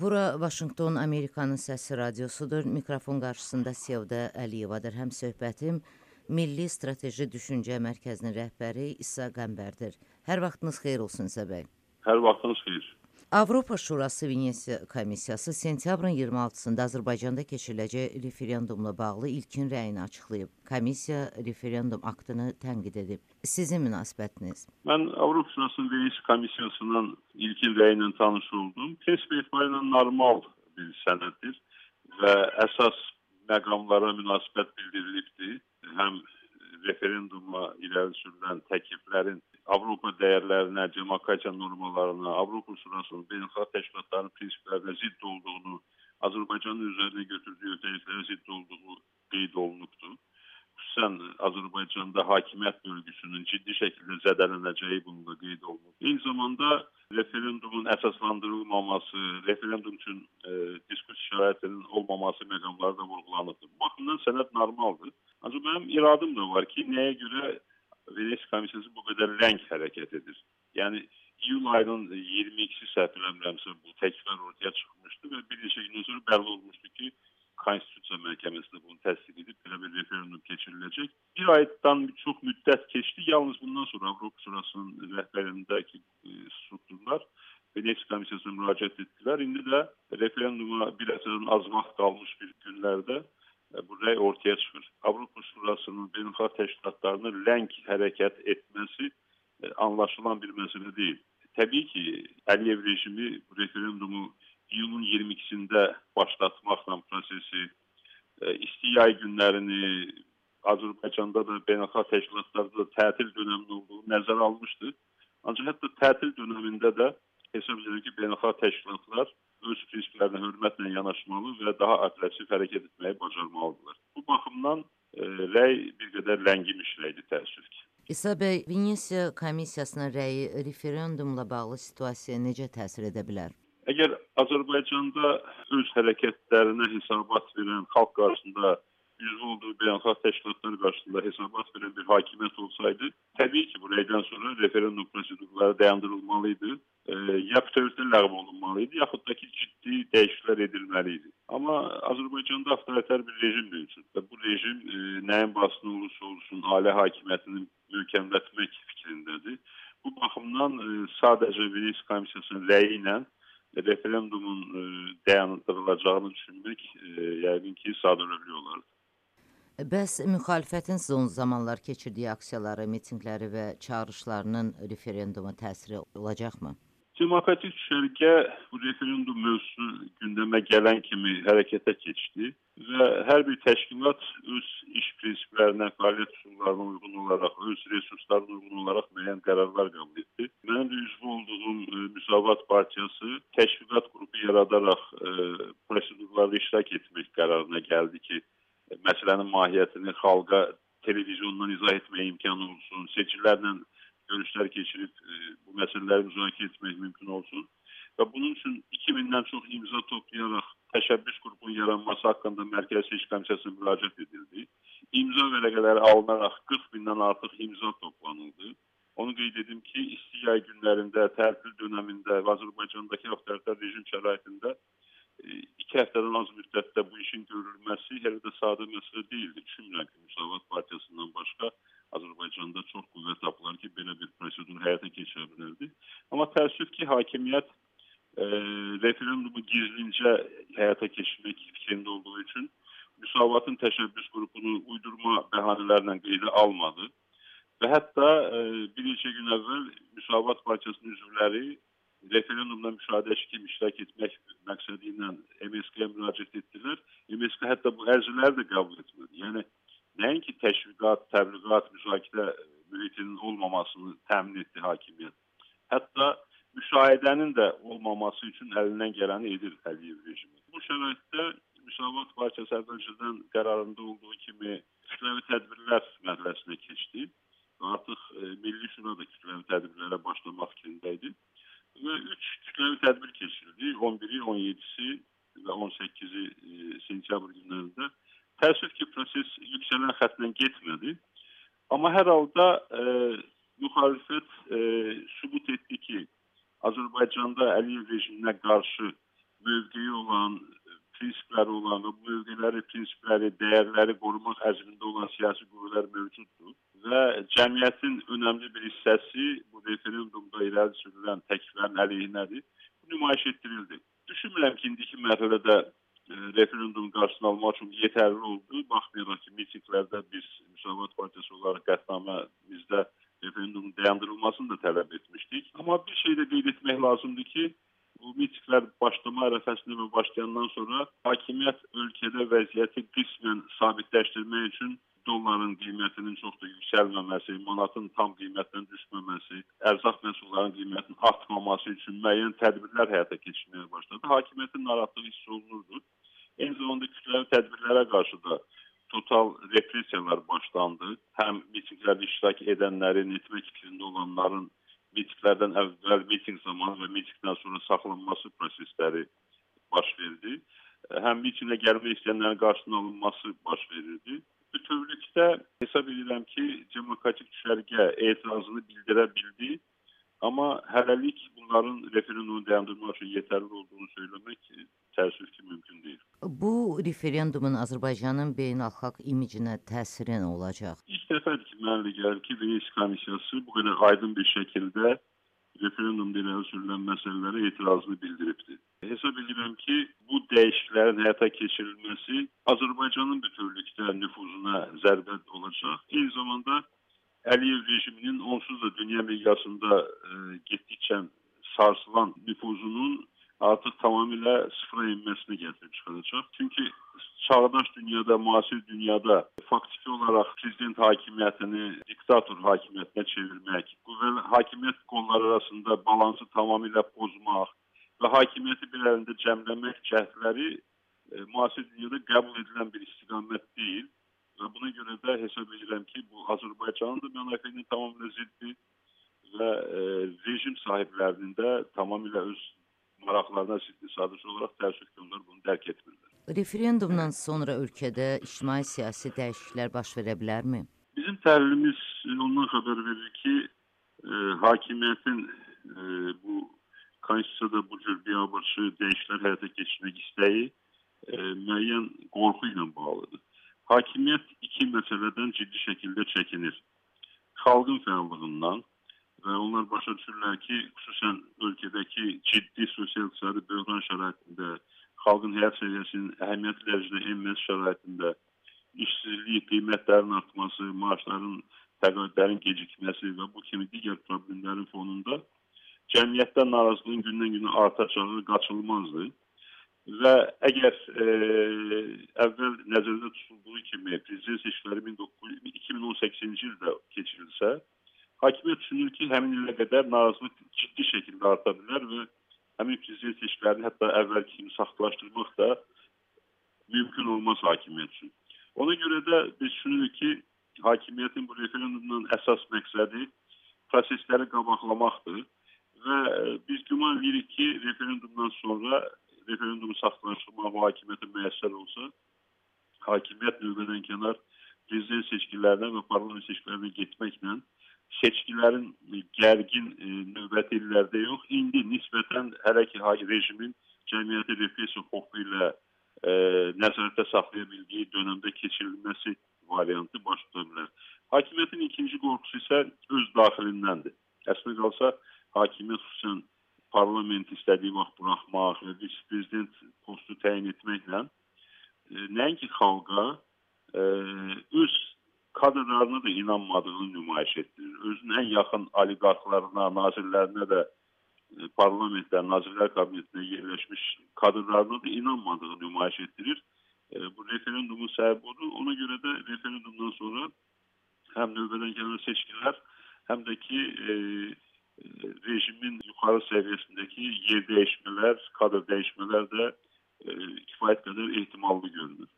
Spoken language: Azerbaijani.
Bura Vaşinqton Amerikanın səsi radiosudur. Mikrofon qarşısında Sevda Əliyevadır. Həm söhbətim Milli Strateji Düşüncə Mərkəzinin rəhbəri İsa Qəmbərdir. Hər vaxtınız xeyir olsun İsa bəy. Hər vaxtınız xeyir. Avropa Şurası Venesiya Komissiyası sentyabrın 26-sında Azərbaycanda keçiriləcək referendumla bağlı ilkin rəyini açıqlayıb. Komissiya referendum aktını tənqid edib. Sizin münasibətiniz? Mən Avropa Şurası Venesiya Komissiyasının ilkin rəyi ilə tanış oldum. Prinsip etibarilə normal bir sənəddir və əsas məqamlara münasibət bildirilibdir. Həm referenduma irəli sürülən təkliflərin Avropa dəyərlərinə, demokratiya normalarına, Avropa Şurasının beynəlxalq təşkilatların prinsiplərinə zidd olduğunu, Azərbaycanın üzərinə götürdüyü öhdəliklərə zidd olduğu qeyd olunubdur. Xüsusən Azərbaycanda hakimiyyət bölgüsünün ciddi şəkildə zədələnəcəyi bununla qeyd olunub. Eyni zamanda referendumun əsaslandırılmaması, referendum üçün e, diskussiya şəraitinin olmaması məqamları da vurğulanıbdır. Bu baxımdan sənəd normaldır. Ancaq mənim iradım da var ki, nəyə görə Venesia Komissiyası bu qədər ləng hərəkət edir. Yəni iyul ayının 22-si səhv eləmirəmsə bu təkliflər ortaya çıxmışdı və bir neçə gündən sonra bəlli olmuşdu ki, Konstitusiya Məhkəməsində bunu təsdiq edib belə bir referendum keçiriləcək. Bir aydan çox müddət keçdi. Yalnız bundan sonra Avropa Şurasının rəhbərliyindəki e, strukturlar Venesia Komissiyasına müraciət etdilər. İndi də referenduma bir əsrdən az vaxt qalmış bir günlərdə bu rəy ortaya çıxır. Avropa Şurasının beynəlxalq təşkilatlarının ləng hərəkət etməsi e, anlaşılan bir məsələ deyil. Təbii ki, Əliyev rejimi referendumu iyulun 22-sində başlatmaqla prosesi e, isti yay günlərini Azərbaycanda da beynəlxalq təşkilatlarda da tətil dövrünün olduğu nəzərə almışdı. Ancaq hətta tətil dövründə də hesab edirəm ki, beynəlxalq təşkilatlar öz prinsiplərinə hörmətlə yanaşmalı və daha aqressiv hərəkət etməyi bacarmalıdırlar. Bu baxımdan e, rəy bir qədər ləngimiş rəydir təəssüf ki. İsa bəy, Venesiya komissiyasının rəyi referendumla bağlı situasiyaya necə təsir edə bilər? Əgər Azərbaycanda öz hərəkətlərinə hesabat verən xalq qarşısında üzv olduğu beynəlxalq təşkilatlar qarşısında hesabat verən bir hakimiyyət olsaydı, təbii ki, bu rəydən sonra referendum prosedurları dayandırılmalı idi ya bütövrdə ləğv olunmalı idi, yaxud da ki, ciddi dəyişikliklər edilməli idi. Amma Azərbaycanda avtoritar bir rejim mövcuddur. Bu rejim e, nəyin basını olursa olsun ailə hakimiyyətini möhkəmlətmək fikrindədir. Bu baxımdan e, sadəcə Venesia komissiyasının rəyi ilə referendumun e, dayandırılacağını düşünmək e, yəqin ki, sadəlövhlük olardı. Bəs müxalifətin son zamanlar keçirdiyi aksiyaları, mitinqləri və çağırışlarının referenduma təsiri olacaqmı? Demokratik düşərgə bu referendum mövzusu gündəmə gələn kimi hərəkətə keçdi və hər bir təşkilat öz iş prinsiplərinə, fəaliyyət üsullarına uyğun olaraq, öz resurslarına uyğun olaraq müəyyən qərarlar qəbul etdi. Mənim də üzv olduğum e, Müsavat Partiyası təşkilat qrupu yaradaraq e, prosedurlarda iştirak etmək qərarına gəldi ki, e, məsələnin mahiyyətini xalqa televizyondan izah etməyə imkanı olsun, seçkilərlə görüşlər keçirib e, bu məsələləri müzakirə etmək mümkün olsun. Və bunun üçün 2000-dən çox imza toplayaraq təşəbbüs qrupunun yaranması haqqında Mərkəzi Seçki Komissiyasına müraciət edildi. İmza vərəqələri alınaraq 40 bindən artıq imza toplanıldı. Onu qeyd edim ki, isti yay günlərində, tətil dönəmində və Azərbaycandakı avtoritar rejim şəraitində e, iki həftədən az müddətdə bu işin görülməsi hələ də sadə məsələ deyildi. Düşünmürəm ki, Müsavat Partiyasından başqa Azərbaycanda çox qüvvət tapılar ki, belə bir prosedur həyata keçirə bilərdi. Amma təəssüf ki, hakimiyyət e, referendumu gizlincə həyata keçirmək fikrində olduğu üçün müsavatın təşəbbüs qrupunu uydurma bəhanələrlə qeydə almadı. Və hətta e, bir neçə gün əvvəl Müsavat Partiyasının üzvləri referendumda müşahidəçi kimi iştirak etmək məqsədi ilə MSK-yə müraciət etdilər. MSK hətta bu ərzləri də qəbul etmədi. Yəni nəinki təşviqat, təbliğat, müzakirə mühitinin olmamasını təmin etdi hakimiyyət. Hətta müşahidənin də olmaması üçün əlindən gələni edir Əliyev rejimi. Bu şəraitdə Müsavat Partiyası əvvəlcədən qərarında olduğu kimi kütləvi tədbirlər mərhələsinə keçdi. Artıq e, Milli Şura da kütləvi tədbirlərə başlamaq fikrində idi. Və 3 kütləvi tədbir keçirildi. 11-i, 17-si və 18-i e, sentyabr günlərində Təəssüf ki, proses yüksələn xəttlə getmədi. Amma hər halda e, müxalifət e, sübut etdi ki, Azərbaycanda Əliyev rejiminə qarşı mövqe prinsipləri olan və bu mövqeləri, prinsipləri, dəyərləri qorumaq əzmində olan siyasi qüvvələr mövcuddur və cəmiyyətin önəmli bir hissəsi bu referendumda irəli sürülən təkliflərin əleyhinədir. Bu nümayiş etdirildi. Düşünmürəm ki, indiki mərhələdə referendumun qarşısını almaq üçün yetərli oldu. Baxmayaraq ki, mitinglərdə biz Müsavat Partiyası olaraq qətnamemizdə referendumun dayandırılmasını da tələb etmişdik. Amma bir şey də qeyd etmək lazımdır ki, bu mitinglər başlama ərəfəsində və başlayandan sonra hakimiyyət ölkədə vəziyyəti qismən sabitləşdirmək üçün dolların qiymətinin çox da yüksəlməməsi, manatın tam qiymətdən düşməməsi, ərzaq məhsullarının qiymətinin artmaması üçün müəyyən tədbirlər həyata keçirməyə başladı. Hakimiyyətin narahatlığı hiss olunurdu. Eyni zamanda kütləvi tədbirlərə qarşı da total repressiyalar başlandı. Həm mitinglərdə iştirak edənlərin, etmək fikrində olanların mitinglərdən əvvəl miting zamanı və mitingdən sonra saxlanması prosesləri baş verdi. Həm mitingə gəlmək istəyənlərin qarşısının alınması baş verirdi. Bütövlükdə hesab edirəm ki, demokratik düşərgə etirazını bildirə bildi. Amma hələlik bunların referendumu dayandırmaq üçün yetərli olduğunu söyləmək təəssüf ki, mümkün deyil. Bu referendumun Azərbaycanın beynəlxalq imicinə təsiri nə olacaq? İlk dəfədir ki, mənə gəlir ki, Venesia komissiyası bu qədər aydın bir şəkildə referendumda irəli sürülən məsələlərə etirazını bildiribdir. Hesab edirəm ki, bu dəyişikliklərin həyata keçirilməsi Azərbaycanın bütövlükdə nüfuzuna zərbə olacaq. Eyni zamanda Əliyev rejiminin onsuz da dünya miqyasında e, getdikcə sarsılan nüfuzunun artıq tamamilə sıfıra enməsinə gətirib çıxaracaq. Çünki çağdaş dünyada, müasir dünyada faktiki olaraq prezident hakimiyyətini diktator hakimiyyətinə çevirmək, qüvvə hakimiyyət qolları arasında balansı tamamilə pozmaq və hakimiyyəti bir əlində cəmləmək cəhdləri e, müasir dünyada qəbul edilən bir istiqamət deyil və buna görə də hesab edirəm ki, bu Azərbaycanın da mənafeyinin tamamilə ziddi və e, rejim sahiblərinin də tamamilə öz maraqlarına ciddi sadıç olaraq təəssüf ki, onlar bunu dərk etmirlər. Referendumdan sonra ölkədə ictimai-siyasi dəyişikliklər baş verə bilərmi? Bizim təhlilimiz ondan xəbər verir ki, e, hakimiyyətin e, bu konstitusiyada bu cür biabırçı dəyişikliklər həyata keçirmək istəyi e, müəyyən qorxu ilə bağlıdır. Hakimiyyət iki məsələdən ciddi şəkildə çəkinir. Xalqın fəallığından, və onlar başa düşürlər ki, xüsusən ölkədəki ciddi sosial-iqtisadi böhran şəraitində, xalqın həyat səviyyəsinin əhəmiyyətli dərəcədə enməsi şəraitində işsizlik, qiymətlərin artması, maaşların təqaüdlərin gecikməsi və bu kimi digər problemlərin fonunda cəmiyyətdə narazılığın gündən-günə artacağı qaçılmazdır. Və əgər e, əvvəl nəzərdə tutulduğu kimi prezident seçkiləri 2018-ci ildə keçirilsə, Hakimiyyət düşünür ki, həmin ilə qədər narazılıq ciddi şəkildə arta bilər və həmin prezident seçkilərini hətta əvvəlki kimi saxtalaşdırmaq da mümkün olmaz hakimiyyət üçün. Ona görə də biz düşünürük ki, hakimiyyətin bu referendumdan əsas məqsədi prosesləri qabaqlamaqdır və e, biz güman edirik ki, referendumdan sonra referendumu saxtalaşdırmaq bu hakimiyyətə müəssər olsa, hakimiyyət növbədən kənar prezident seçkilərinə və parlament seçkilərinə getməklə seçkilərin gərgin e, növbəti illərdə yox, indi nisbətən hələ ki rejimin cəmiyyəti repressiya xofu ilə e, nəzarətdə saxlaya bildiyi dönəmdə keçirilməsi variantı baş tuta bilər. Hakimiyyətin ikinci qorxusu isə öz daxilindəndir. Əslində qalsa hakimiyyət xüsusən parlament istədiyi vaxt buraxmaq və vice-prezident postu təyin etməklə e, nəinki xalqa e, öz kadrlarına da inanmadığını nümayiş etdirir. Özünün ən yaxın oliqarxlarına, nazirlərinə də e, parlamentdə, Nazirlər Kabinetində yerləşmiş kadrlarına da inanmadığını nümayiş etdirir. E, bu referendumun səbəbi odur. Ona görə də referendumdan sonra həm növbədən gələn seçkilər, həm də ki e, e, rejimin yuxarı səviyyəsindəki yer dəyişmələr, kadr dəyişmələr də e, kifayət qədər ehtimallı görünür.